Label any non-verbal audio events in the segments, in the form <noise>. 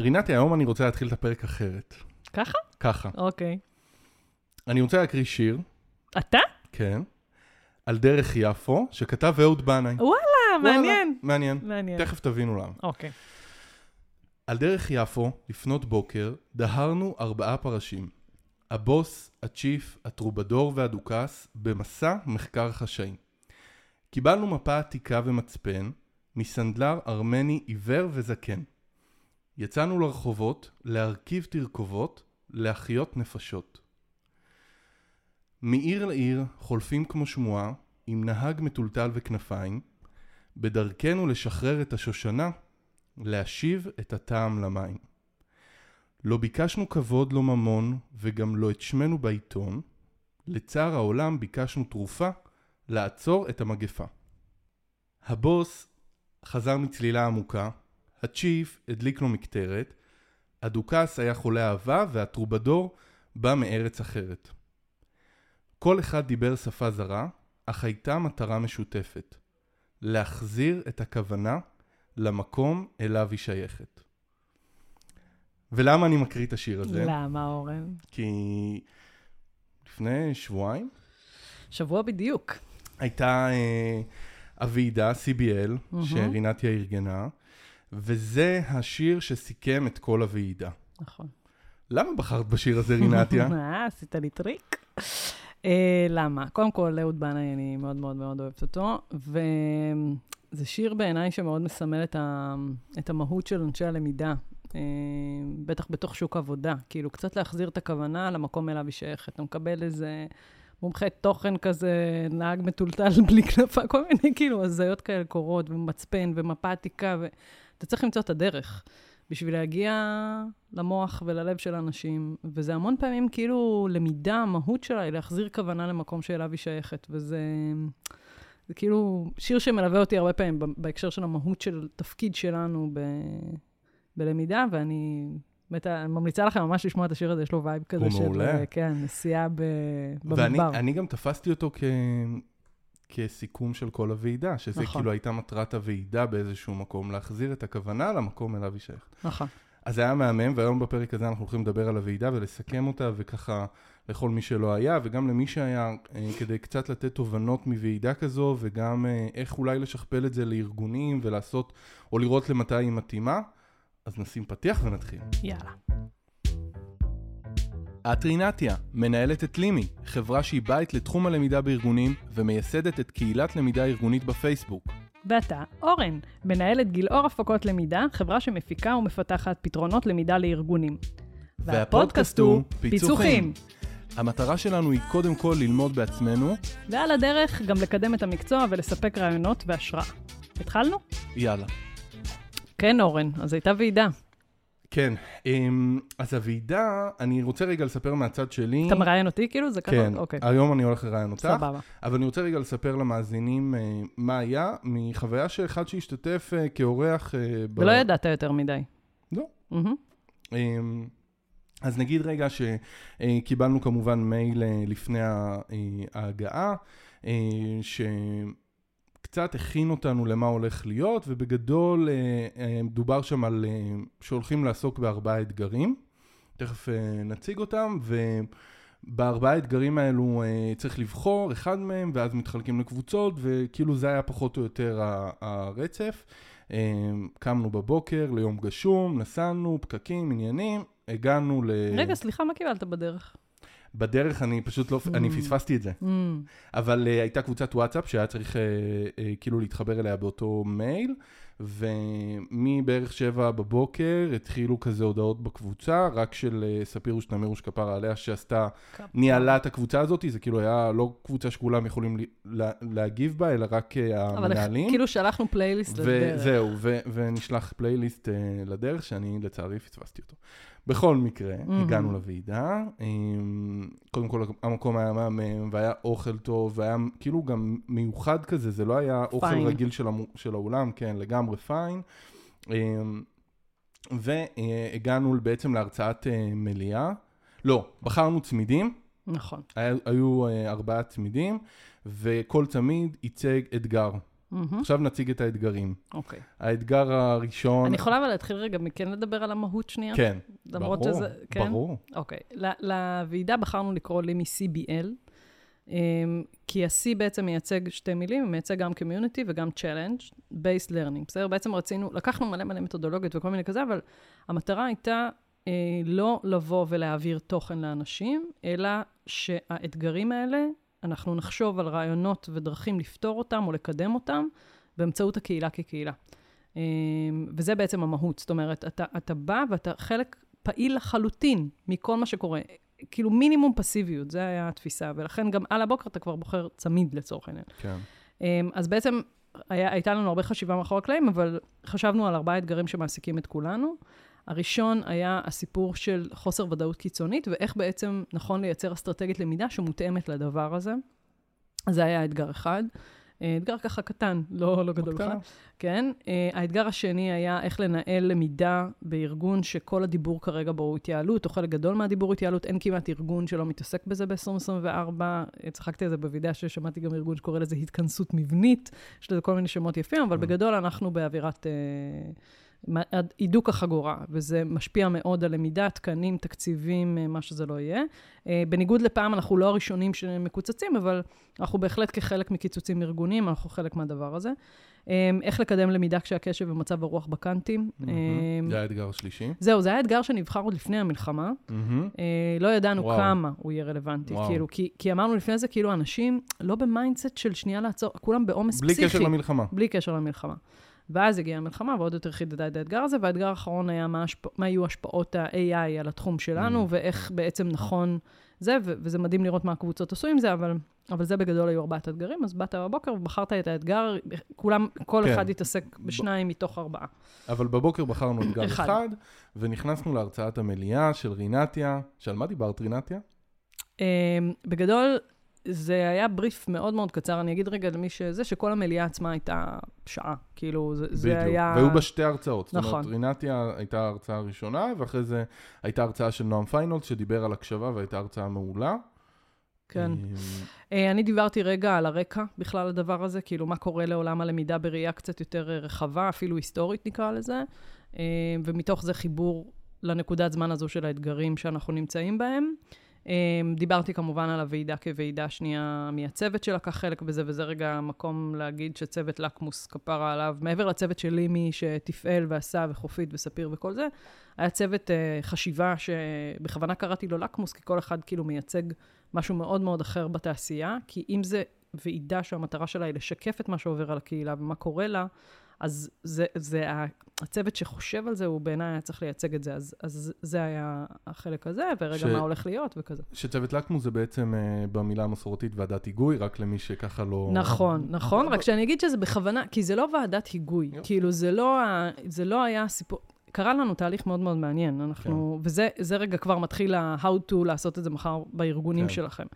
רינתי, היום אני רוצה להתחיל את הפרק אחרת. ככה? ככה. אוקיי. אני רוצה להקריא שיר, אתה? כן, על דרך יפו, שכתב אהוד בנאי. וואלה, מעניין. מעניין. מעניין. תכף תבינו למה. אוקיי. על דרך יפו, לפנות בוקר, דהרנו ארבעה פרשים. הבוס, הצ'יף, הטרובדור והדוכס, במסע מחקר חשאי. קיבלנו מפה עתיקה ומצפן, מסנדלר ארמני עיוור וזקן. יצאנו לרחובות, להרכיב תרכובות, להחיות נפשות. מעיר לעיר, חולפים כמו שמועה, עם נהג מטולטל וכנפיים, בדרכנו לשחרר את השושנה, להשיב את הטעם למים. לא ביקשנו כבוד, לא ממון, וגם לא את שמנו בעיתון. לצער העולם ביקשנו תרופה, לעצור את המגפה. הבוס חזר מצלילה עמוקה, הצ'יף הדליק לו מקטרת, הדוכס היה חולה אהבה והטרובדור בא מארץ אחרת. כל אחד דיבר שפה זרה, אך הייתה מטרה משותפת, להחזיר את הכוונה למקום אליו היא שייכת. ולמה אני מקריא את השיר הזה? למה, אורן? כי לפני שבועיים שבוע בדיוק. הייתה אה, הוועידה, CBL, מהמם. שרינתיה ארגנה, וזה השיר שסיכם את כל הוועידה. נכון. למה בחרת בשיר הזה, רינתיה? <laughs> אה, עשית לי טריק. אה, למה? קודם כל, אהוד בנאי, אני מאוד מאוד מאוד אוהבת אותו, וזה שיר בעיניי שמאוד מסמל את, ה... את המהות של אנשי הלמידה, אה, בטח בתוך שוק עבודה. כאילו, קצת להחזיר את הכוונה למקום אליו היא שייכת. אתה מקבל איזה מומחה תוכן כזה, נהג מטולטל בלי כנפה, כל מיני כאילו הזיות כאלה קורות, ומצפן, ומפה עתיקה, ואתה צריך למצוא את הדרך. בשביל להגיע למוח וללב של אנשים, וזה המון פעמים כאילו למידה, המהות שלה היא להחזיר כוונה למקום שאליו היא שייכת, וזה זה כאילו שיר שמלווה אותי הרבה פעמים בהקשר של המהות של תפקיד שלנו ב, בלמידה, ואני באמת ממליצה לכם ממש לשמוע את השיר הזה, יש לו vibe כזה הוא של, מעולה. אה, כן, נסיעה ב, ואני במדבר. אני גם תפסתי אותו כ... כסיכום של כל הוועידה, שזה נכון. כאילו הייתה מטרת הוועידה באיזשהו מקום, להחזיר את הכוונה למקום אליו היא שייכת. נכון. אז זה היה מהמם, והיום בפרק הזה אנחנו הולכים לדבר על הוועידה ולסכם אותה, וככה לכל מי שלא היה, וגם למי שהיה, אה, כדי קצת לתת תובנות מוועידה כזו, וגם אה, איך אולי לשכפל את זה לארגונים ולעשות, או לראות למתי היא מתאימה. אז נשים פתיח ונתחיל. יאללה. את רינתיה, מנהלת את לימי, חברה שהיא בית לתחום הלמידה בארגונים, ומייסדת את קהילת למידה ארגונית בפייסבוק. ואתה, אורן, מנהלת גילאור הפקות למידה, חברה שמפיקה ומפתחת פתרונות למידה לארגונים. והפודקאסט הוא פיצוחים. המטרה שלנו היא קודם כל ללמוד בעצמנו, ועל הדרך גם לקדם את המקצוע ולספק רעיונות והשראה. התחלנו? יאללה. כן, אורן, אז הייתה ועידה. כן, אמ, אז הוועידה, אני רוצה רגע לספר מהצד שלי. אתה מראיין אותי כאילו? זה ככה? כן, אוקיי. היום אני הולך לראיין אותך, סבבה. אבל אני רוצה רגע לספר למאזינים אה, מה היה, מחוויה שאחד שהשתתף אה, כאורח... אה, ב- ולא ידעת יותר מדי. לא. אמ, אז נגיד רגע שקיבלנו כמובן מייל לפני ההגעה, אה, שקצת הכין אותנו למה הולך להיות, ובגדול אה, אה, דובר שם על אה, שהולכים לעסוק בארבעה אתגרים. תכף נציג אותם, ובארבעה האתגרים האלו צריך לבחור אחד מהם, ואז מתחלקים לקבוצות, וכאילו זה היה פחות או יותר הרצף. קמנו בבוקר ליום גשום, נסענו, פקקים, עניינים, הגענו ל... רגע, סליחה, מה קיבלת בדרך? בדרך אני פשוט לא, אני Mm. פספסתי את זה. Mm, אבל uh, הייתה קבוצת וואטסאפ שהיה צריך uh, uh, כאילו להתחבר אליה באותו מייל, ומבערך שבע בבוקר התחילו כזה הודעות בקבוצה, רק של uh, ספירוש נמירוש כפרה עליה שעשתה, ניהלה את הקבוצה הזאת, זה כאילו היה לא קבוצה שכולם יכולים לי- לה, להגיב בה, אלא רק uh, אבל המנהלים. כאילו שלחנו פלייליסט לדרך. וזהו, ו- ונשלח פלייליסט uh, לדרך, שאני לצערי פספסתי אותו. בכל מקרה, מהמם. הגענו לוועידה, um, קודם כל המקום היה מהמם, והיה אוכל טוב, והיה כאילו גם מיוחד כזה, זה לא היה אוכל פיין. רגיל של, המו- של האולם, כן, לגמרי פיין. Um, והגענו בעצם להרצאת uh, מליאה. לא, בחרנו צמידים, נכון. היה, היו uh, ארבעה צמידים, וכל צמיד ייצג אתגר. מהמם. עכשיו נציג את האתגרים. אוקיי. האתגר הראשון... אני יכולה אבל להתחיל רגע מכן לדבר על המהות שנייה? כן, ברור, שזה... כן? ברור. אוקיי. ל- לוועידה בחרנו לקרוא לי מ-CBL, אמ, כי ה-C בעצם מייצג שתי מילים, מייצג גם Community וגם Challenge, Based Learning, בסדר? בעצם רצינו, לקחנו מלא מלא מתודולוגיות וכל מיני כזה, אבל המטרה הייתה אה, לא לבוא ולהעביר תוכן לאנשים, אלא שהאתגרים האלה, אנחנו נחשוב על רעיונות ודרכים לפתור אותם או לקדם אותם באמצעות הקהילה כקהילה. אה, וזה בעצם המהות, זאת אומרת, אתה, אתה בא ואתה חלק פעיל לחלוטין מכל מה שקורה. כאילו מינימום פסיביות, זו הייתה התפיסה, ולכן גם על הבוקר אתה כבר בוחר צמיד לצורך העניין. כן. אמ, אז בעצם היה, הייתה לנו הרבה חשיבה מאחורי הקלעים, אבל חשבנו על ארבעה אתגרים שמעסיקים את כולנו. הראשון היה הסיפור של חוסר ודאות קיצונית, ואיך בעצם נכון לייצר אסטרטגיית למידה שמותאמת לדבר הזה. אז זה היה אתגר אחד. אה, אתגר ככה קטן, לא, לא גדול בכלל. כן. אה, האתגר השני היה איך לנהל למידה בארגון שכל הדיבור כרגע בו הוא התייעלות, או חלק גדול מהדיבור התייעלות. אין כמעט ארגון שלא מתעסק בזה ב-2024. צחקתי על זה בוועידה ששמעתי גם ארגון שקורא לזה התכנסות מבנית. יש לזה כל מיני שמות יפים, אבל Mm. בגדול אנחנו באווירת... אה, מה- הידוק החגורה, וזה משפיע מאוד על למידה, תקנים, תקציבים, אה, מה שזה לא יהיה. אה, בניגוד לפעם, אנחנו לא הראשונים שמקוצצים, אבל אנחנו בהחלט כחלק מקיצוצים ארגוניים, אנחנו חלק מהדבר הזה. אה, איך לקדם למידה כשהקשב ומצב הרוח בקאנטים. מהמם. זה האתגר השלישי. זהו, זה היה אתגר שנבחר עוד לפני המלחמה. אה, לא ידענו וואו. כמה הוא יהיה רלוונטי. וואו. כאילו, כי, כי אמרנו לפני זה, כאילו, אנשים לא ב mindset של שנייה לעצור, כולם בעומס בלי פסיכי. קשר למלחמה. בלי קשר למלחמה. ואז הגיעה המלחמה, ועוד יותר חידדה את האתגר הזה, והאתגר האחרון היה מה, השפ... מה יהיו השפעות ה-AI על התחום שלנו, Mm. ואיך בעצם נכון זה, ו- וזה מדהים לראות מה הקבוצות עשו עם זה, אבל, אבל זה בגדול היו ארבעת האתגרים, אז באת בבוקר ובחרת את האתגר, כולם, כל כן. אחד התעסק בשניים מתוך ארבעה. אבל בבוקר בחרנו אתגר אחד. אחד, ונכנסנו להרצאת המליאה של רינתיה. שעל מה דיברת, רינתיה? אמ, בגדול, זה היה בריף מאוד מאוד קצר, אני אגיד רגע למי שזה, שכל המליאה עצמה הייתה שעה. כאילו, זה, זה בדיוק. היה... והיו בה שתי הרצאות. זאת נכון. אומרת, רינתיה הייתה ההרצאה הראשונה, ואחרי זה הייתה הרצאה של נועם פיינולד, שדיבר על הקשבה, והייתה הרצאה מעולה. כן. אמ, אה, אני דיברתי רגע על הרקע בכלל לדבר הזה, כאילו מה קורה לעולם הלמידה בראייה קצת יותר אה, רחבה, אפילו היסטורית נקרא לזה, אה, ומתוך זה חיבור לנקודת זמן הזו של האתגרים שאנחנו נמצאים בהם. אה, דיברתי כמובן על הוועידה כוועידה שנייה מהצוות שלקח חלק בזה, וזה רגע המקום להגיד שצוות לקמוס כפרה עליו, מעבר לצוות של לימי שתפעל ועשה וחופית וספיר וכל זה, היה צוות אה, חשיבה שבכוונה קראתי לו לקמוס, כי כל אחד כאילו מייצג משהו מאוד מאוד אחר בתעשייה, כי אם זה ועידה שהמטרה שלה היא לשקף את מה שעובר על הקהילה ומה קורה לה, אז זה, זה הצוות שחושב על זה, הוא בעיניי היה צריך לייצג את זה. אז, אז זה היה החלק הזה, ורגע ש- מה הולך להיות וכזה. שצוות לקמוס זה בעצם אה, במילה המסורתית ועדת היגוי, רק למי שככה לא... נכון, נכון, רק שאני אגיד שזה בכוונה, כי זה לא ועדת היגוי. כאילו, זה לא, ה- זה לא היה סיפור... קרה לנו תהליך מאוד מאוד מעניין, אנחנו, כן. וזה זה רגע כבר מתחיל ה-how to לעשות את זה מחר בארגונים כן. שלכם.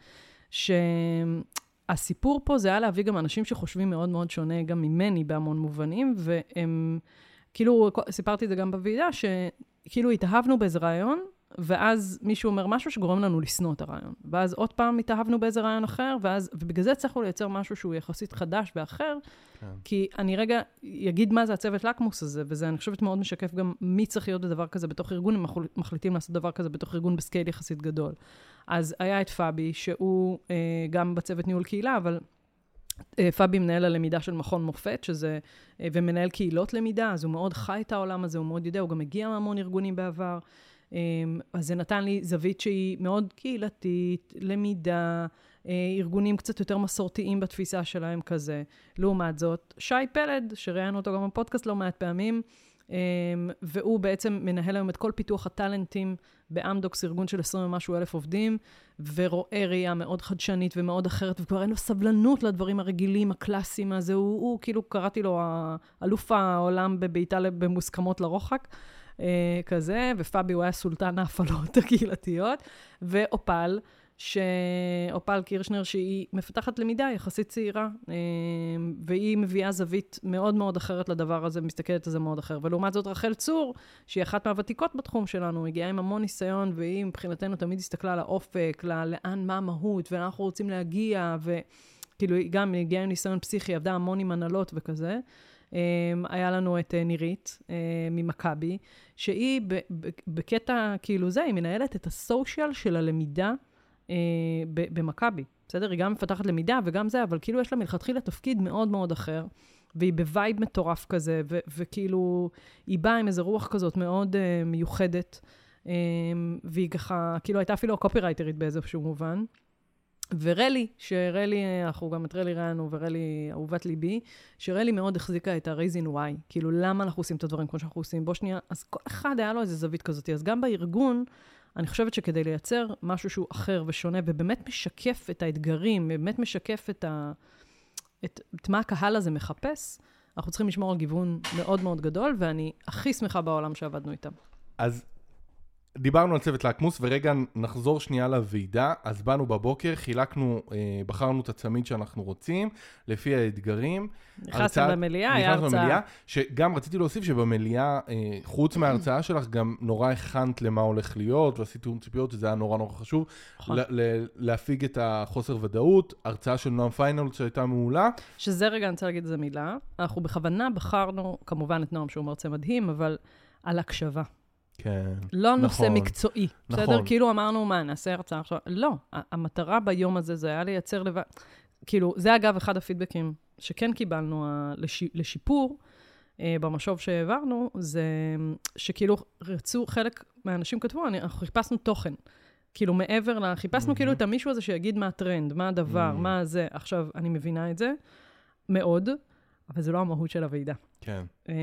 שהסיפור פה זה היה להביא גם אנשים שחושבים מאוד מאוד שונה גם ממני בהמון מובנים, והם, כאילו, סיפרתי את זה גם בוועידה, שכאילו התאהבנו באיזה רעיון, ואז מישהו אומר משהו שגורם לנו לשנוא את הרעיון. ואז עוד פעם התאהבנו באיזה רעיון אחר, ואז, ובגלל זה הצלחנו לייצר משהו שהוא יחסית חדש ואחר, כן. כי אני רגע אגיד מה זה הצוות לקמוס הזה, וזה, אני חושבת, מאוד משקף גם מי צריך להיות בדבר כזה בתוך ארגון, אם אנחנו מחליטים לעשות דבר כזה בתוך ארגון בסקייל יחסית גדול. אז היה את פאבי, שהוא אה, גם בצוות ניהול קהילה, אבל אה, פאבי מנהל הלמידה של מכון מופת, שזה, אה, ומנהל קהילות למידה, אז הוא מאוד חי את העולם הזה, הוא מאוד יודע, הוא גם הגיע מהמון ארגונים בעבר. אה, אז זה נתן לי זווית שהיא מאוד קהילתית, למידה, אה, ארגונים קצת יותר מסורתיים בתפיסה שלהם כזה. לעומת זאת, שי פלד, שראיינו אותו גם בפודקאסט לא מעט פעמים, והוא בעצם מנהל היום את כל פיתוח הטאלנטים באמדוקס, ארגון של 20 ומשהו אלף עובדים, ורואה ראייה מאוד חדשנית ומאוד אחרת, וכבר אין לו סבלנות לדברים הרגילים, הקלאסיים הזה. הוא, הוא כאילו, קראתי לו אלוף העולם בבעיטה במוסכמות לרוחק. אה, כזה, ופאבי הוא היה סולטן ההפעלות <laughs> הקהילתיות, ואופל, שאופל קירשנר, שהיא מפתחת למידה יחסית צעירה, אה, והיא מביאה זווית מאוד מאוד אחרת לדבר הזה, מסתכלת על זה מאוד אחר. ולעומת זאת, רחל צור, שהיא אחת מהוותיקות בתחום שלנו, הגיעה עם המון ניסיון, והיא מבחינתנו תמיד הסתכלה על האופק, לאן, מה המהות, ולאן אנחנו רוצים להגיע, ו... כאילו, היא גם הגיעה עם ניסיון פסיכי, עבדה המון עם הנהלות וכזה. Um, היה לנו את uh, נירית ממכבי, שהיא בקטע כאילו זה, היא מנהלת את ה social של הלמידה ב- במכבי. בסדר? היא גם מפתחת למידה וגם זה, אבל כאילו יש לה מלכתחילה תפקיד מאוד מאוד אחר, והיא ב vibe מטורף כזה, ו- וכאילו, היא באה עם איזו רוח כזאת מאוד uh, מיוחדת, um, והיא ככה, כאילו הייתה אפילו הקופירייטרית באיזשהו מובן. ורלי, שרלי, אנחנו גם את רלי ראינו, ורלי אהובת ליבי, שרלי מאוד החזיקה את ה-raising why, כאילו למה אנחנו עושים את הדברים כמו שאנחנו עושים. בוא שנייה, אז כל אחד היה לו איזה זווית כזאת. אז גם בארגון, אני חושבת שכדי לייצר משהו שהוא אחר ושונה, ובאמת משקף את האתגרים, באמת משקף את, ה, את, את מה הקהל הזה מחפש, אנחנו צריכים לשמור על גיוון מאוד מאוד גדול, ואני הכי שמחה בעולם שעבדנו איתם. אז דיברנו על צוות לקמוס, ורגע נחזור שנייה לוועידה. אז באנו בבוקר, חילקנו, אה, בחרנו את הצמיד שאנחנו רוצים, לפי האתגרים. נכנסנו למליאה, היה הרצאה. במליאה, שגם רציתי להוסיף שבמליאה, אה, חוץ מההרצאה שלך, גם נורא הכנת למה הולך להיות, ועשית תיאום ציפיות, שזה היה נורא נורא חשוב. נכון. להפיג את החוסר ודאות, הרצאה של נועם פיינל שהייתה מעולה. שזה רגע, אני רוצה להגיד איזה מילה. אנחנו בכוונה בחרנו, כמובן את נועם, שהוא מרצה מדהים, אבל על הקשבה. כן. לא נושא נכון, מקצועי, בסדר? נכון. כאילו אמרנו, מה, נעשה הרצאה עכשיו? לא, המטרה ביום הזה זה היה לייצר לבד... כאילו, זה אגב אחד הפידבקים שכן קיבלנו לש... לשיפור אה, במשוב שהעברנו, זה שכאילו רצו, חלק מהאנשים כתבו, אני, אנחנו חיפשנו תוכן. כאילו, מעבר ל... חיפשנו Mhm. כאילו את המישהו הזה שיגיד מה הטרנד, מה הדבר, Mhm. מה זה. עכשיו, אני מבינה את זה מאוד, אבל זה לא המהות של הוועידה. כן. אה,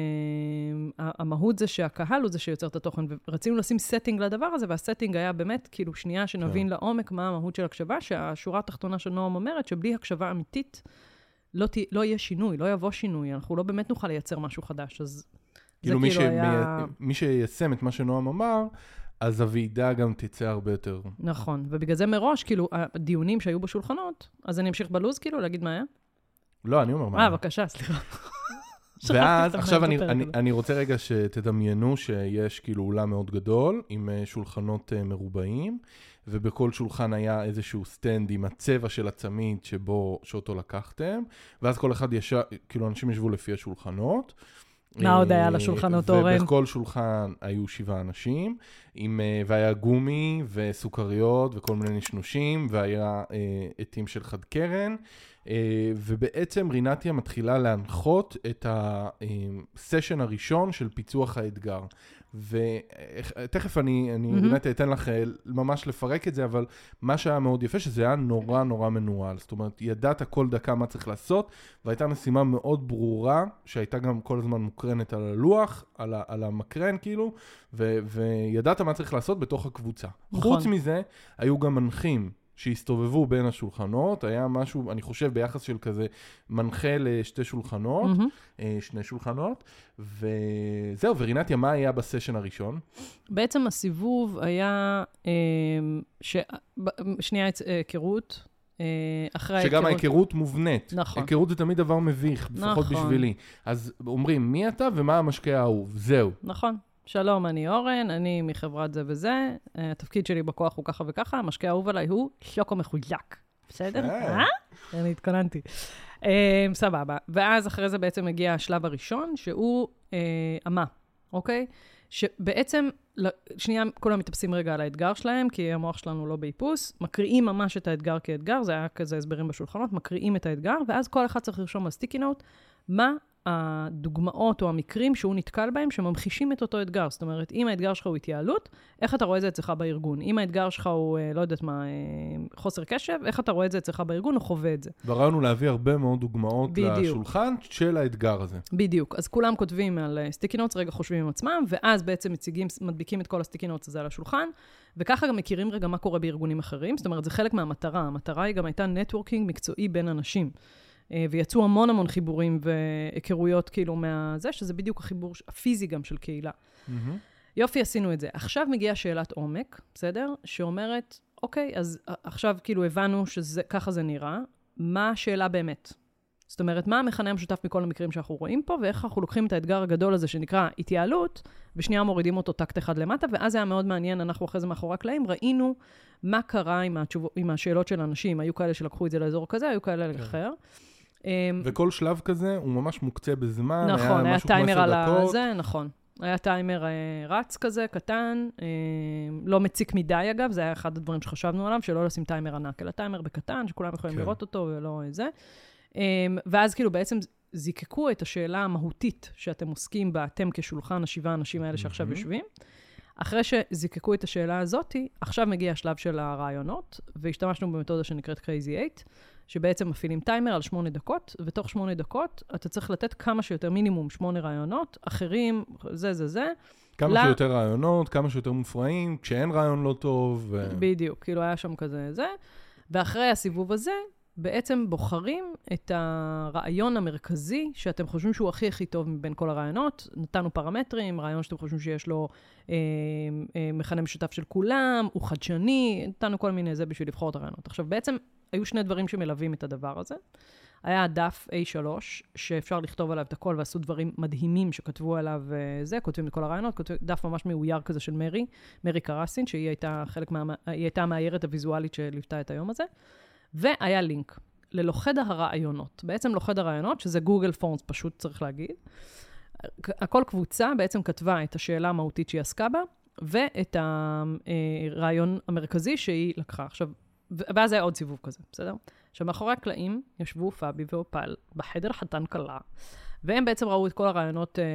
המהות זה שהקהל הוא זה שיוצר את התוכן, ורצינו לשים setting לדבר הזה, והסטינג היה באמת, כאילו, שנייה שנבין כן. לעומק מה המהות של הקשבה, שהשורה התחתונה של נועם אומרת שבלי הקשבה אמיתית, לא, תה, לא יהיה שינוי, לא יבוא שינוי, אנחנו לא באמת נוכל לייצר משהו חדש, אז כאילו מי, כאילו היה... שמי... מי שיישם את מה שנועם אמר, אז הוועידה גם תצא הרבה יותר. נכון, ובגלל זה מראש, כאילו, הדיונים שהיו בשולחנות, אז אני אמשיך בלוז, כאילו, להגיד מה היה? לא, אני אומר מה. אה, בבקשה, סליחה. ואז, עכשיו אני, אני. אני רוצה רגע שתדמיינו שיש כאילו אולם מאוד גדול, עם אה, שולחנות אה, מרובעים, ובכל שולחן היה איזשהו stand עם הצבע של הצמיד שבו, שאותו לקחתם, ואז כל אחד ישב, כאילו אנשים ישבו לפי השולחנות. מה עוד היה אה, לשולחנות, אורן? ובכל שולחן היו שבעה אנשים, עם, אה, והיה גומי וסוכריות וכל מיני נשנושים, והיה אה, עטים של חד קרן. אה, ובעצם רינתיה מתחילה להנחות את הסשן הראשון של פיצוח האתגר. ותכף אני, אני מהמם. רינתיה אתן לך אה, ממש לפרק את זה, אבל מה שהיה מאוד יפה, שזה היה נורא נורא מנוהל. זאת אומרת, ידעת כל דקה מה צריך לעשות, והייתה משימה מאוד ברורה, שהייתה גם כל הזמן מוקרנת על הלוח, על, ה, על המקרן כאילו, ו, וידעת מה צריך לעשות בתוך הקבוצה. נכון. חוץ מזה, היו גם מנחים. שהסתובבו בין השולחנות, היה משהו, אני חושב, ביחס של כזה מנחה לשתי שולחנות. אה, שני שולחנות, וזהו, ורינתיה, מה היה בסשן הראשון? בעצם הסיבוב היה, אה, ש... שנייה אה, היכרות, אחרי ההיכרות... שגם ההיכרות מובנית. נכון. היכרות זה תמיד דבר מביך, לפחות נכון. בשבילי. אז אומרים, מי אתה ומה המשקה האהוב, זהו. נכון. שלום, אני אורן, אני מחברת זה וזה, אה, התפקיד שלי בכוח הוא ככה וככה, המשקה האהוב עליי הוא שוקו מחויק. בסדר? אה. אני התכוננתי. אה, סבבה. ואז אחרי זה בעצם הגיע השלב הראשון, שהוא אה, אמה, אוקיי? שבעצם, ל- שנייה, כולם מתאפסים רגע על האתגר שלהם, כי המוח שלנו לא באיפוס, מקריאים ממש את האתגר כאתגר, זה היה כזה הסברים בשולחנות, מקריאים את האתגר, ואז כל אחד צריך לרשום על סטיקי נוט, מה הדוגמאות או המקרים שהוא נתקל בהם שממחישים את אותו אתגר. זאת אומרת, אם האתגר שלך הוא התייעלות, איך אתה רואה את זה אצלך בארגון? אם האתגר שלך הוא, אה, לא יודעת מה, אה, חוסר קשב, איך אתה רואה את זה אצלך בארגון או חווה את זה? והרעיון הוא להביא הרבה מאוד דוגמאות בדיוק. לשולחן של האתגר הזה. בדיוק. אז כולם כותבים על sticky notes, רגע חושבים עם עצמם, ואז בעצם מציגים, מדביקים את כל ה sticky notes הזה על השולחן, וככה גם מכירים רגע מה קורה בארגונים אחרים. זאת אומרת, זה חלק מהמטרה. המטרה היא גם הייתה networking מקצועי בין אנשים. אה, ויצאו המון המון חיבורים והיכרויות כאילו מהזה, שזה בדיוק החיבור הפיזי גם של קהילה. מהמם. יופי, עשינו את זה. עכשיו מגיעה שאלת עומק, בסדר? שאומרת, אוקיי, אז עכשיו כאילו הבנו שככה זה נראה, מה השאלה באמת? זאת אומרת, מה המכנה המשותף מכל המקרים שאנחנו רואים פה, ואיך אנחנו לוקחים את האתגר הגדול הזה שנקרא התייעלות, ושנייה מורידים אותו טקט אחד למטה, ואז היה מאוד מעניין, אנחנו אחרי זה מאחורי הקלעים, ראינו מה קרה עם, התשוב... עם השאלות של אנשים. היו כאלה שלקחו את זה לאזור כזה, היו כאלה כן. אחר. אמ, וכל שלב כזה הוא ממש מוקצה בזמן, נכון, היה משהו כמו טיימר עשר על דקות. הזה, נכון. היה טיימר אה, רץ כזה, קטן, אה, לא מציק מדי אגב, זה היה אחד הדברים שחשבנו עליו, שלא לשים טיימר ענק, אלא טיימר בקטן, שכולם יכולים כן. לראות אותו ולא זה. אה, ואז כאילו בעצם זיקקו את השאלה המהותית שאתם עוסקים בה, אתם כשולחן השבעה האנשים האלה שעכשיו מהמם. יושבים. אחרי שזיקקו את השאלה הזאתי, עכשיו מגיע השלב של הרעיונות, והשתמשנו במתודה שנקראת Crazy 8, שבעצם מפעילים טיימר על שמונה דקות, ותוך שמונה דקות אתה צריך לתת כמה שיותר, מינימום שמונה רעיונות, אחרים, זה, זה, זה. כמה לא. שיותר רעיונות, כמה שיותר מופרעים, כשאין רעיון לא טוב. ו... בדיוק, כאילו היה שם כזה זה. ואחרי הסיבוב הזה, בעצם בוחרים את הרעיון המרכזי שאתם חושבים שהוא הכי הכי טוב מבין כל הרעיונות. נתנו פרמטרים, רעיון שאתם חושבים שיש לו אה, אה, מכנה משותף של כולם, הוא חדשני, נתנו כל מיני זה בשביל לבחור את הרעיונות. עכשיו, בעצם היו שני דברים שמלווים את הדבר הזה. היה דף A3, שאפשר לכתוב עליו את הכל, ועשו דברים מדהימים שכתבו עליו אה, זה, כותבים את כל הרעיונות, כותבים, דף ממש מאויר כזה של מרי, מרי קרסין, שהיא הייתה חלק מה... היא הייתה המאיירת הוויזואלית שליוותה את היום הזה. והיה לינק ללוכד הרעיונות. בעצם לוכד הרעיונות, שזה גוגל פורמס, פשוט צריך להגיד. הכל קבוצה בעצם כתבה את השאלה המהותית שהיא עסקה בה, ואת הרעיון המרכזי שהיא לקחה. עכשיו, ואז היה עוד סיבוב כזה, בסדר? עכשיו, מאחורי הקלעים ישבו פאבי ואופל בחדר חתן כלה, והם בעצם ראו את כל הרעיונות אה,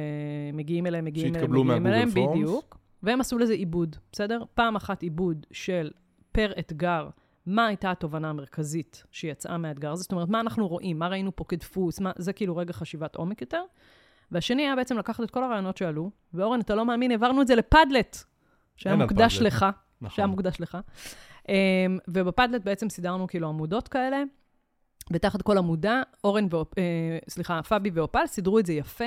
מגיעים אליהם, מגיעים אליהם, מגיעים אליהם, פורמס. בדיוק. והם עשו לזה עיבוד, בסדר? פעם אחת עיבוד של פר אתגר, מה הייתה התובנה המרכזית שיצאה מהאתגר הזה, זאת אומרת, מה אנחנו רואים, מה ראינו פה כדפוס, מה, זה כאילו רגע חשיבת עומק יותר. והשני היה בעצם לקחת את כל הרעיונות שעלו, ואורן, אתה לא מאמין, העברנו את זה לפדלט, שהיה מוקדש. לך, נכון. שהיה מוקדש לך. Um, ובפדלט בעצם סידרנו כאילו עמודות כאלה, ותחת כל עמודה, אורן ו... Uh, סליחה, פאבי ואופל סידרו את זה יפה,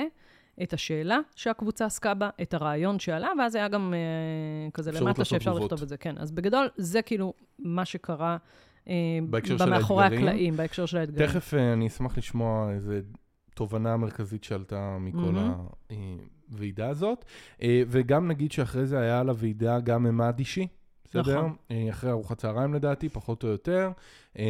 את השאלה שהקבוצה עסקה בה, את הרעיון שעלה, ואז היה גם uh, כזה למטה שאפשר תגובות. לכתוב את זה, כן. אז בגדול, זה כאילו מה שקרה uh, בהקשר של במאחורי. הקלעים, בהקשר של האתגרים. תכף אה, אני אשמח לשמוע איזה תובנה מרכזית שעלתה מכל מהמם. הוועידה הזאת. אה, וגם נגיד שאחרי זה היה לוועידה גם ממד אישי. בסדר? נכון. אה, אחרי ארוחת צהריים לדעתי, פחות או יותר. אה,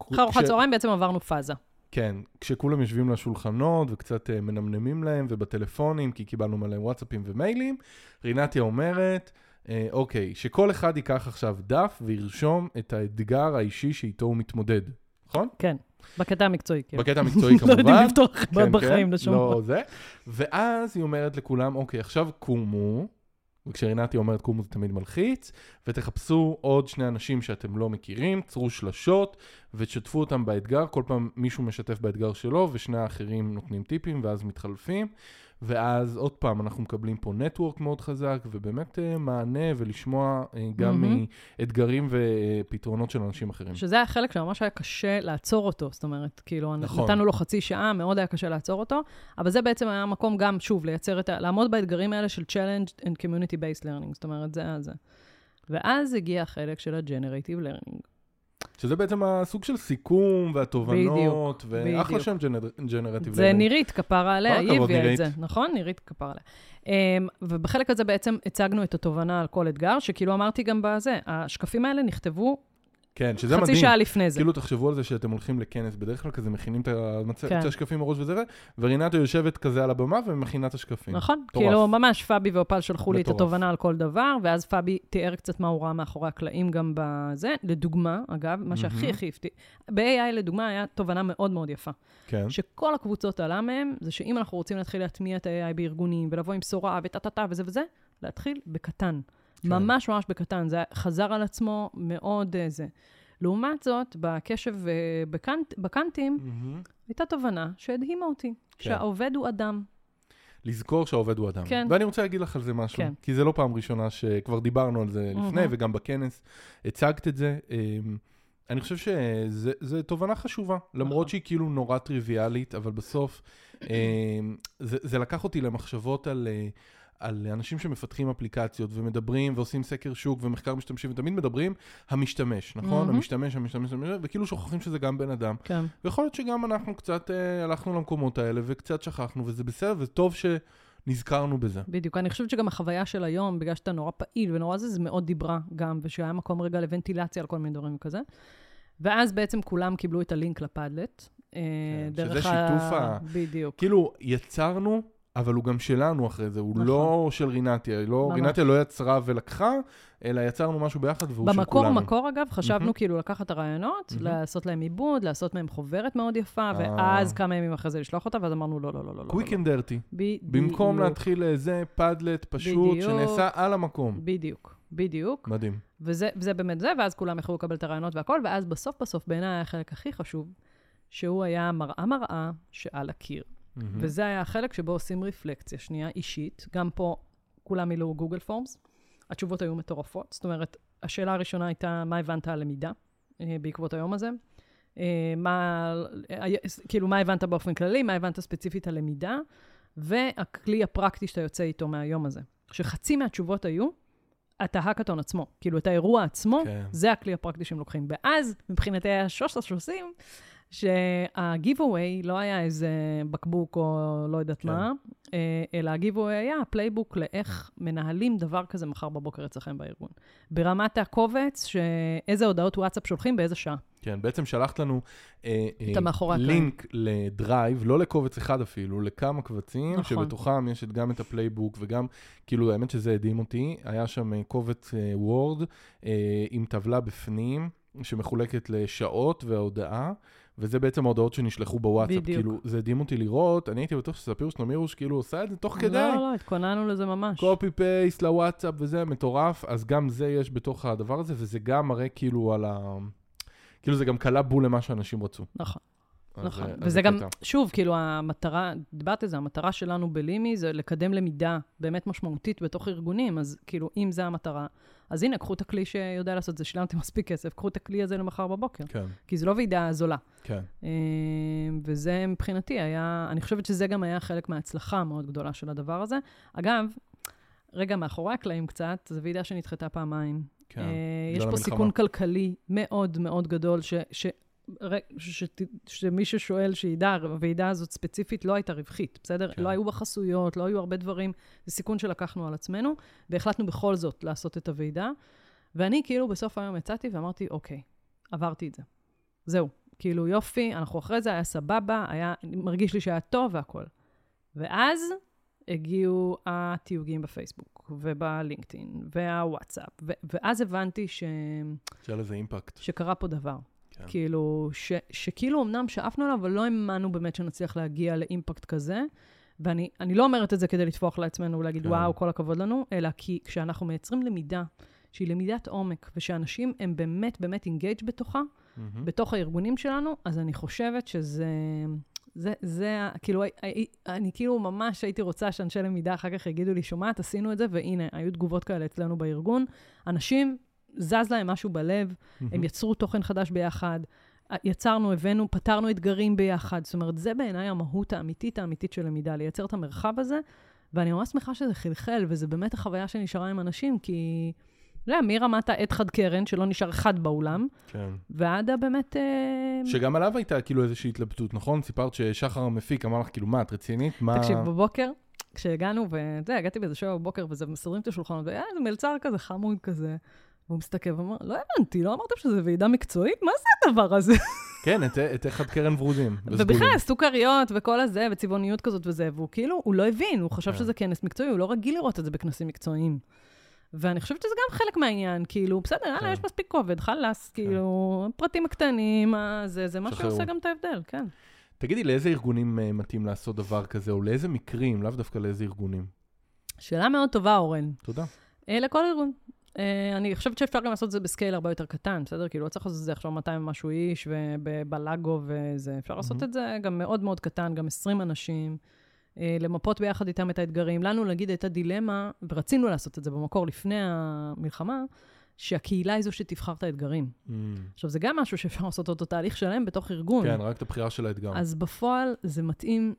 אחרי ארוחת כש- צהריים בעצם עברנו פאזה. כן, כשכולם יושבים לשולחנות וקצת אה, מנמנמים להם ובטלפונים, כי קיבלנו מלא וואטסאפים ומיילים, רינתיה אומרת, אה, אוקיי, שכל אחד ייקח עכשיו דף וירשום את האתגר האישי שאיתו הוא מתמודד, נכון? כן, בקטע המקצועי, כן. בקטע <laughs> המקצועי לא כמובן. יודעים לפתוח כן, בחיים כן, לשום לא. זה. ואז היא אומרת לכולם, אוקיי, עכשיו קומו, וכשרינתי אומרת קומו זה תמיד מלחיץ, ותחפשו עוד שני אנשים שאתם לא מכירים, צרו שלשות, ותשתפו אותם באתגר, כל פעם מישהו משתף באתגר שלו, ושני האחרים נותנים טיפים, ואז מתחלפים. ואז עוד פעם, אנחנו מקבלים פה נטוורק מאוד חזק, ובאמת אה, מענה ולשמוע אה, גם מהמם. מאתגרים ופתרונות של אנשים אחרים. שזה היה חלק שממש היה קשה לעצור אותו, זאת אומרת, כאילו, נכון. נתנו לו חצי שעה, מאוד היה קשה לעצור אותו, אבל זה בעצם היה מקום גם, שוב, לייצר את ה... לעמוד באתגרים האלה של Challenge and Community-Based Learning, זאת אומרת, זה היה זה. ואז הגיע החלק של ה-Generative Learning. שזה בעצם הסוג של סיכום והתובנות, ואחלה בדיוק. שם ג'נרטיב זה נירית, כפרה עליה, היא הביאה את. זה, נכון? נירית כפרה עליה. Um, ובחלק הזה בעצם הצגנו את התובנה על כל אתגר, שכאילו אמרתי גם בזה, השקפים האלה נכתבו כן, שזה חצי מדהים. שעה לפני זה. כאילו, תחשבו על זה שאתם הולכים לכנס, בדרך כלל כזה מכינים את המצ... כן. השקפים מראש וזה, ורינתו יושבת כזה על הבמה ומכינה את השקפים. נכון, מטורף. כאילו ממש פאבי ואופל שלחו לי את. התובנה על כל דבר, ואז פאבי תיאר קצת מה הוא ראה מאחורי הקלעים גם בזה. לדוגמה, אגב, מה שהכי. הכי הפתיע, ב-AI לדוגמה היה תובנה מאוד מאוד יפה. כן. שכל הקבוצות עלה מהם, זה שאם אנחנו רוצים להתחיל להטמיע את ה-AI בארגונים, ולבוא עם בשורה וטה-טה-טה וזה וזה, להתחיל בקטן. כן. ממש ממש בקטן. זה חזר על עצמו מאוד אה, זה. לעומת זאת, בקשב אה, בקנט, בקאנטים, מהמם. הייתה תובנה שהדהימה אותי, כן. שהעובד הוא אדם. לזכור שהעובד הוא אדם. כן. ואני רוצה להגיד לך על זה משהו, כן. כי זה לא פעם ראשונה שכבר דיברנו על זה לפני, מהמם. וגם בכנס הצגת את זה. אמ, אני חושב שזו תובנה חשובה, למרות נכון. שהיא כאילו נורא טריוויאלית, אבל בסוף זה, זה לקח אותי למחשבות על, אה, על אנשים שמפתחים אפליקציות ומדברים ועושים סקר שוק ומחקר משתמשים, ותמיד מדברים המשתמש, נכון? מהמם. המשתמש, המשתמש, המשתמש, וכאילו שוכחים שזה גם בן אדם. כן. ויכול להיות שגם אנחנו קצת אה, הלכנו למקומות האלה וקצת שכחנו, וזה בסדר, וטוב שנזכרנו בזה. בדיוק. אני חושבת שגם החוויה של היום, בגלל שאתה נורא פעיל ונורא זה, זה מאוד דיברה גם, ושהיה מקום רגע לוונטילציה על כל מיני דברים כזה. ואז בעצם כולם קיבלו את הלינק לפאדלט. אה, כן, שזה דרך שיתוף ה- בדיוק. כאילו, יצרנו, אבל הוא גם שלנו אחרי זה, הוא נכון. לא של רינתיה. לא. רינתיה לא יצרה ולקחה, אלא יצרנו משהו ביחד והוא של במקור, כולנו. מקור, אגב, חשבנו מהמם. כאילו לקחת את הרעיונות, מהמם. לעשות להם עיבוד, לעשות מהם חוברת מאוד יפה, אה. ואז כמה ימים אחרי זה לשלוח אותה, ואז אמרנו, לא, לא, לא, לא. Quick. and dirty. במקום להתחיל איזה Padlet פשוט, בדיוק. שנעשה על המקום. בדיוק, בדיוק. מדהים. וזה, וזה באמת זה, ואז כולם יכלו לקבל את הרעיונות והכל, ואז בסוף בסוף, בעיניי החלק הכי חשוב, שהוא היה מראה מראה שעל הקיר. מהמם. וזה היה החלק שבו עושים רפלקציה שנייה אישית. גם פה כולם מילאו גוגל פורמס. התשובות היו מטורפות. זאת אומרת, השאלה הראשונה הייתה, מה הבנת על למידה אה, בעקבות היום הזה? אה, מה, אה, כאילו, מה הבנת באופן כללי, מה הבנת ספציפית על למידה, והכלי הפרקטי שאתה יוצא איתו מהיום הזה. שחצי מהתשובות היו, את ההאקתון עצמו. כאילו, את האירוע עצמו, כן. זה הכלי הפרקטי שהם לוקחים. ואז, מבחינתי היה שוש שה-giveaway לא היה איזה בקבוק או לא יודעת כן. מה, אה, אלא ה-giveaway היה ה playbook לאיך מנהלים דבר כזה מחר בבוקר אצלכם בארגון. ברמת הקובץ, שאיזה הודעות וואטסאפ שולחים באיזה שעה. כן, בעצם שלחת לנו אה, אה. לינק לדרייב, לא לקובץ אחד אפילו, לכמה קבצים, נכון. שבתוכם יש את- גם את ה playbook וגם, כאילו, האמת שזה הדהים אותי, היה שם אה, קובץ וורד עם טבלה בפנים, שמחולקת לשעות וההודעה. וזה בעצם ההודעות שנשלחו בוואטסאפ, בדיוק. כאילו, זה הדהים אותי לראות, אני הייתי בטוח שספיר שנמירוש כאילו עושה את זה תוך כדי, לא, לא, התכוננו לזה ממש. קופי פייסט לוואטסאפ וזה מטורף, אז גם זה יש בתוך הדבר הזה, וזה גם מראה כאילו על ה... כאילו זה גם קלה בול למה שאנשים רצו. נכון. אז, נכון, אה, אז וזה זה גם, קטע. שוב, כאילו, המטרה, דיברת על זה, המטרה שלנו בלימי זה לקדם למידה באמת משמעותית בתוך ארגונים, אז כאילו, אם זה המטרה, אז הנה, קחו את הכלי שיודע לעשות את זה, שילמתם <laughs> מספיק כסף, קחו את הכלי הזה למחר בבוקר, כן, כי זה לא ועידה זולה. כן. אה, וזה מבחינתי היה, אני חושבת שזה גם היה חלק מההצלחה המאוד גדולה של הדבר הזה. אגב, רגע, מאחורי הקלעים קצת, זו ועידה שנדחתה פעמיים. כן, אה, יש פה המלחמה. סיכון כלכלי מאוד מאוד גדול, ש, ש, שמי ששואל שידע, הוועידה הזאת ספציפית לא הייתה רווחית, בסדר? כן. לא היו בה חסויות, לא היו הרבה דברים, זה סיכון שלקחנו על עצמנו, והחלטנו בכל זאת לעשות את הוועידה. ואני כאילו בסוף היום יצאתי ואמרתי, אוקיי, עברתי את זה. זהו, כאילו יופי, אנחנו אחרי זה, היה סבבה, היה, מרגיש לי שהיה טוב והכול. ואז הגיעו התיוגים בפייסבוק, ובלינקדאין, והוואטסאפ, ו- ואז הבנתי ש... שהיה לזה אימפקט. שקרה פה דבר. כן. כאילו, ש, שכאילו אמנם שאפנו עליו, אבל לא האמנו באמת שנצליח להגיע לאימפקט כזה. ואני אני לא אומרת את זה כדי לטפוח לעצמנו ולהגיד, כן. וואו, כל הכבוד לנו, אלא כי כשאנחנו מייצרים למידה, שהיא למידת עומק, ושאנשים הם באמת באמת אינגייג' בתוכה, מהמם. בתוך הארגונים שלנו, אז אני חושבת שזה... זה, זה, כאילו, אני כאילו ממש הייתי רוצה שאנשי למידה אחר כך יגידו לי, שומעת, עשינו את זה, והנה, היו תגובות כאלה אצלנו בארגון. אנשים, זז להם משהו בלב, הם מהמם. יצרו תוכן חדש ביחד, יצרנו, הבאנו, פתרנו אתגרים ביחד. זאת אומרת, זה בעיניי המהות האמיתית האמיתית של למידה, לייצר את המרחב הזה, ואני ממש שמחה שזה חלחל, וזה באמת החוויה שנשארה עם אנשים, כי, לא מרמת העד חד קרן, שלא נשאר אחד באולם, כן. ועד הבאמת... אה, שגם עליו הייתה כאילו איזושהי התלבטות, נכון? סיפרת ששחר המפיק אמר לך, כאילו, מה, את רצינית? מה... תקשיב, בבוקר, כשהגענו, יודע, הגעתי באיזה שבע בבוקר, וזה מסדרים את השולחנות, והיה איזה מלצר כזה חמוד כזה. והוא מסתכל ואומר, לא הבנתי, לא אמרתם שזו ועידה מקצועית? מה זה הדבר הזה? כן, את- את אחד קרן ורודים. ובכלל. סוכריות וכל הזה, וצבעוניות כזאת וזה, והוא כאילו, הוא לא הבין, הוא חשב כן. שזה כנס מקצועי, הוא לא רגיל לראות את זה בכנסים מקצועיים. ואני חושבת שזה גם חלק מהעניין, כאילו, בסדר, כן. יאללה, יש מספיק כובד, חלאס, כאילו, הפרטים הקטנים, זה, זה מה. שעושה גם את ההבדל, כן. תגידי, לאיזה ארגונים אה, מתאים לעשות דבר כזה, או לאיזה מקרים, לאו דווקא לאיזה ארגונים? שאלה מאוד טובה, אורן. תודה. אה, לכל ארגון. אה, אני חושבת שאפשר גם לעשות את זה בסקייל הרבה יותר קטן, בסדר? כאילו, לא צריך לעשות את זה עכשיו 200 ומשהו איש, ובלאגו וזה. אפשר לעשות. את זה גם מאוד מאוד קטן, גם 20 אנשים, אה, למפות ביחד איתם את האתגרים. לנו, נגיד, הייתה דילמה, ורצינו לעשות את זה במקור לפני המלחמה, שהקהילה היא זו שתבחר את האתגרים. Mm, עכשיו, זה גם משהו שאפשר לעשות אותו תהליך שלם בתוך ארגון. כן, רק את הבחירה של האתגר. אז בפועל זה מתאים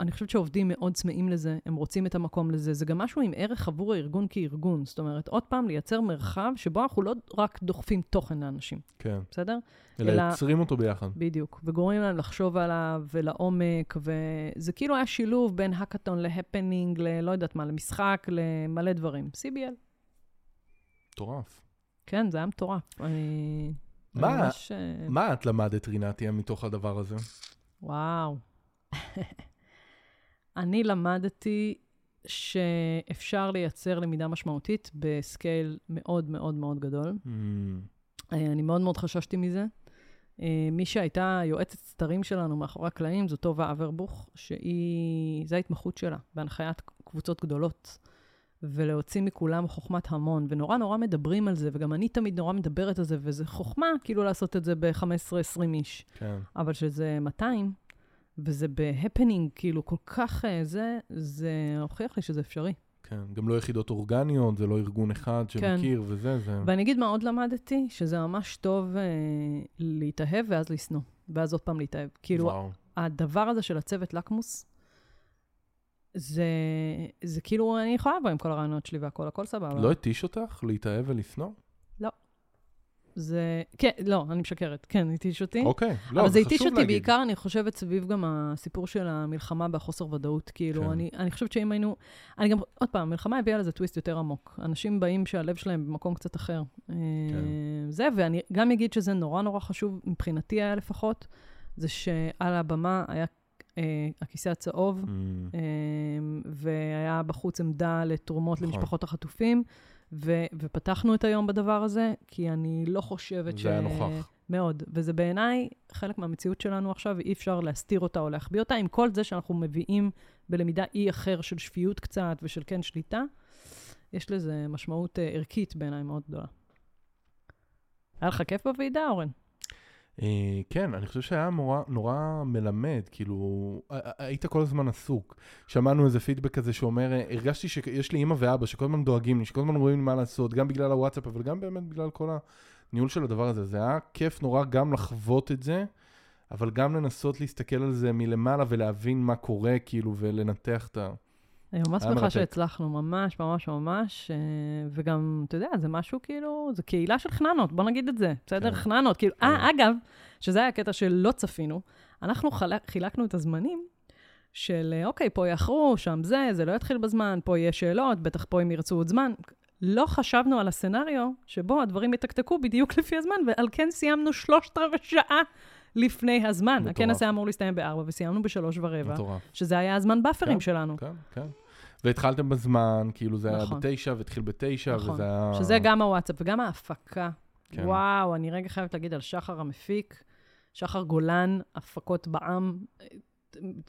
אני חושבת שעובדים מאוד צמאים לזה, הם רוצים את המקום לזה. זה גם משהו עם ערך עבור הארגון כארגון. זאת אומרת, עוד פעם, לייצר מרחב שבו אנחנו לא רק דוחפים תוכן לאנשים, כן. בסדר? אלא אלא- יוצרים אותו ביחד. בדיוק. וגורמים להם לחשוב עליו ולעומק, וזה כאילו היה שילוב בין האקתון להפנינג, ללא יודעת מה, למשחק, למלא דברים. CBL. מטורף. כן, זה היה מטורף. אני... מה- ממש, אה, מה את למדת, רינתיה, מתוך הדבר הזה? וואו. אני למדתי שאפשר לייצר למידה משמעותית בסקייל מאוד מאוד מאוד גדול. Mm, אה, אני מאוד מאוד חששתי מזה. אה, מי שהייתה יועצת סתרים שלנו מאחורי הקלעים זו טובה אברבוך, שהיא, זו ההתמחות שלה, בהנחיית קבוצות גדולות. ולהוציא מכולם חוכמת המון, ונורא נורא מדברים על זה, וגם אני תמיד נורא מדברת על זה, וזה חוכמה כאילו לעשות את זה ב-15-20 איש. כן. אבל שזה 200, וזה בהפנינג, כאילו, כל כך אה, זה, זה הוכיח לי שזה אפשרי. כן. גם לא יחידות אורגניות, זה לא ארגון אחד כן. שמכיר וזה, זה... ואני אגיד מה עוד למדתי, שזה ממש טוב אה, להתאהב ואז לשנוא, ואז עוד פעם להתאהב. כאילו, וואו. הדבר הזה של הצוות לקמוס, זה, זה כאילו, אני יכולה לבוא עם כל הרעיונות שלי והכל, הכל סבבה. לא התיש אותך להתאהב ולשנוא? זה, כן, לא, אני משקרת. כן, התיש אותי. אוקיי. לא, אבל זה חשוב התיש אותי להגיד. בעיקר, אני חושבת, סביב גם הסיפור של המלחמה והחוסר ודאות. כאילו, כן. אני, אני חושבת שאם היינו... אני גם, עוד פעם, המלחמה הביאה לזה טוויסט יותר עמוק. אנשים באים שהלב שלהם במקום קצת אחר. כן. זה, ואני גם אגיד שזה נורא נורא חשוב, מבחינתי היה לפחות, זה שעל הבמה היה אה, הכיסא הצהוב, Mm, אה, והיה בחוץ עמדה לתרומות נכון. למשפחות החטופים, ו- ופתחנו את היום בדבר הזה, כי אני לא חושבת ש... זה היה נוכח. מאוד. וזה בעיניי חלק מהמציאות שלנו עכשיו, ואי אפשר להסתיר אותה או להחביא אותה, עם כל זה שאנחנו מביאים בלמידה אי אחר של שפיות קצת ושל כן שליטה, יש לזה משמעות אה, ערכית בעיניי מאוד גדולה. היה לך כיף בוועידה, אורן? אה, כן, אני חושב שהיה נורא, נורא מלמד, כאילו, היית כל הזמן עסוק. שמענו איזה פידבק כזה שאומר, אה, הרגשתי שיש לי אימא ואבא שכל הזמן דואגים לי, שכל הזמן רואים לי מה לעשות, גם בגלל הוואטסאפ, אבל גם באמת בגלל כל הניהול של הדבר הזה. זה היה כיף נורא גם לחוות את זה, אבל גם לנסות להסתכל על זה מלמעלה ולהבין מה קורה, כאילו, ולנתח את ה... אני ממש שמחה. שהצלחנו, ממש, ממש, ממש. אה, וגם, אתה יודע, זה משהו כאילו, זה קהילה של חננות, בוא נגיד את זה, בסדר? כן. חננות. כאילו, כן. אה, אגב, שזה היה הקטע שלא צפינו, אנחנו חלק, חילקנו את הזמנים של, אה, אוקיי, פה יאחרו, שם זה, זה לא יתחיל בזמן, פה יהיה שאלות, בטח פה הם ירצו עוד זמן. לא חשבנו על הסצנריו שבו הדברים יתקתקו בדיוק לפי הזמן, ועל כן סיימנו שלושת רבעי שעה לפני הזמן. מטורף. הכנס היה אמור להסתיים בארבע, וסיימנו בשלוש ורבע, מטורף. שזה היה הזמן באפרים כן, שלנו. כן, כן. והתחלתם בזמן, כאילו זה היה נכון. בתשע, והתחיל בתשע, נכון. וזה היה... שזה גם הוואטסאפ וגם ההפקה. כן. וואו, אני רגע חייבת להגיד על שחר המפיק, שחר גולן, הפקות בעם.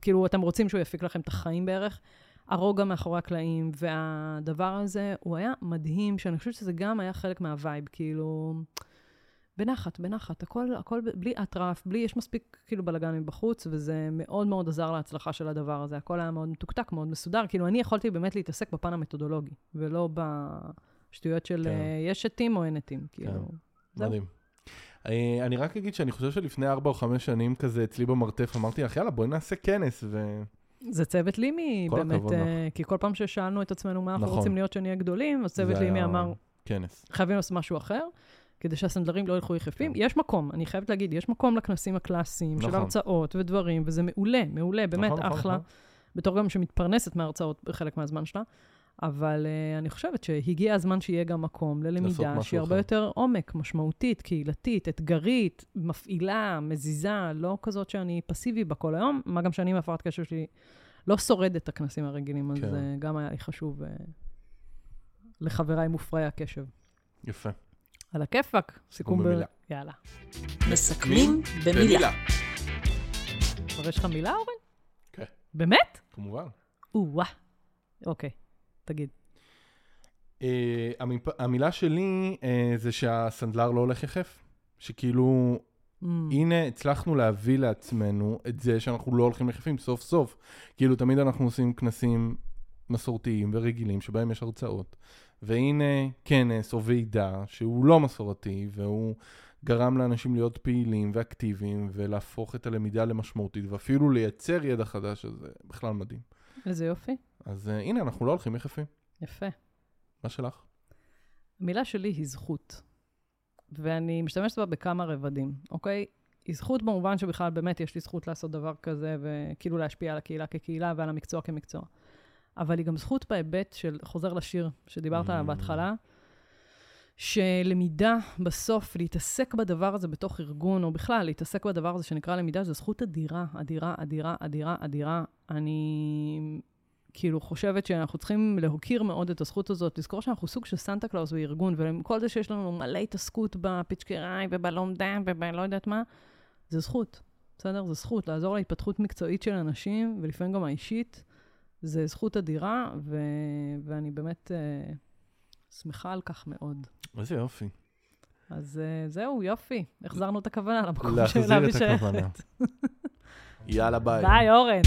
כאילו, אתם רוצים שהוא יפיק לכם את החיים בערך. הרוגע מאחורי הקלעים, והדבר הזה, הוא היה מדהים, שאני חושבת שזה גם היה חלק מה vibe, כאילו... בנחת, בנחת, הכל, הכל בלי אטרף, בלי, יש מספיק כאילו בלאגן מבחוץ, וזה מאוד מאוד עזר להצלחה של הדבר הזה. הכל היה מאוד מתוקתק, מאוד מסודר. כאילו, אני יכולתי באמת להתעסק בפן המתודולוגי, ולא בשטויות של כן. אה, יש עטים או אין עטים, כאילו. זהו. מדהים. אני רק אגיד שאני חושב שלפני ארבע או חמש שנים כזה אצלי במרתף אמרתי לך יאללה בואי נעשה כנס ו... זה צוות לימי, באמת, אה, כי כל פעם ששאלנו את עצמנו מה אנחנו נכון. רוצים להיות שנהיה גדולים, אז צוות לימי היה אמר, כנס. חייבים לעשות משהו אחר, כדי שהסנדלרים לא ילכו יחפים. כן. יש מקום, אני חייבת להגיד, יש מקום לכנסים הקלאסיים, של נכון. הרצאות ודברים, וזה מעולה, מעולה, באמת נכון, נכון, אחלה. נכון. בתור גם שמתפרנסת מההרצאות בחלק מהזמן שלה. אבל uh, אני חושבת שהגיע הזמן שיהיה גם מקום ללמידה שהיא הרבה. יותר עומק, משמעותית, קהילתית, אתגרית, מפעילה, מזיזה, לא כזאת שאני פסיבי בה כל היום, מה גם שאני מהפרעת קשב שלי לא שורד את הכנסים הרגילים, אז כן. uh, גם היה לי חשוב uh, לחבריי מופרעי הקשב. יפה. על הכיפאק, סיכום ב... במילה. יאללה. מסכמים במילה. כבר יש לך מילה, אורן? כן. באמת? כמובן. או-אה. אוקיי, תגיד. אה, המיפ- המילה שלי אה, זה שהסנדלר לא הולך יחף. שכאילו, Mm, הנה הצלחנו להביא לעצמנו את זה שאנחנו לא הולכים יחפים סוף סוף. כאילו, תמיד אנחנו עושים כנסים מסורתיים ורגילים שבהם יש הרצאות. והנה כנס או ועידה שהוא לא מסורתי והוא גרם לאנשים להיות פעילים ואקטיביים ולהפוך את הלמידה למשמעותית ואפילו לייצר ידע חדש, אז זה בכלל מדהים. איזה יופי. אז uh, הנה, אנחנו לא הולכים יחפים. יפה. מה שלך? המילה שלי היא זכות, ואני משתמשת בה בכמה רבדים, אוקיי? היא זכות במובן שבכלל באמת יש לי זכות לעשות דבר כזה, וכאילו להשפיע על הקהילה כקהילה ועל המקצוע כמקצוע. אבל היא גם זכות בהיבט של, חוזר לשיר שדיברת עליו Mm. בהתחלה, שלמידה בסוף, להתעסק בדבר הזה בתוך ארגון, או בכלל, להתעסק בדבר הזה שנקרא למידה, זו זכות אדירה, אדירה, אדירה, אדירה, אדירה. אני כאילו חושבת שאנחנו צריכים להוקיר מאוד את הזכות הזאת, לזכור שאנחנו סוג של סנטה קלאוס בארגון, ועם כל זה שיש לנו מלא התעסקות בפיצ'קריי ובלומדה ובלא יודעת מה, זה זכות, בסדר? זה זכות לעזור להתפתחות מקצועית של אנשים, ולפעמים גם האישית. זה זכות אדירה, ו... ואני באמת uh, שמחה על כך מאוד. איזה יופי. אז uh, זהו, יופי. החזרנו את הכוונה למקום להחזיר שאליו את היא שייכת. הכוונה. יאללה, ביי. ביי, אורן.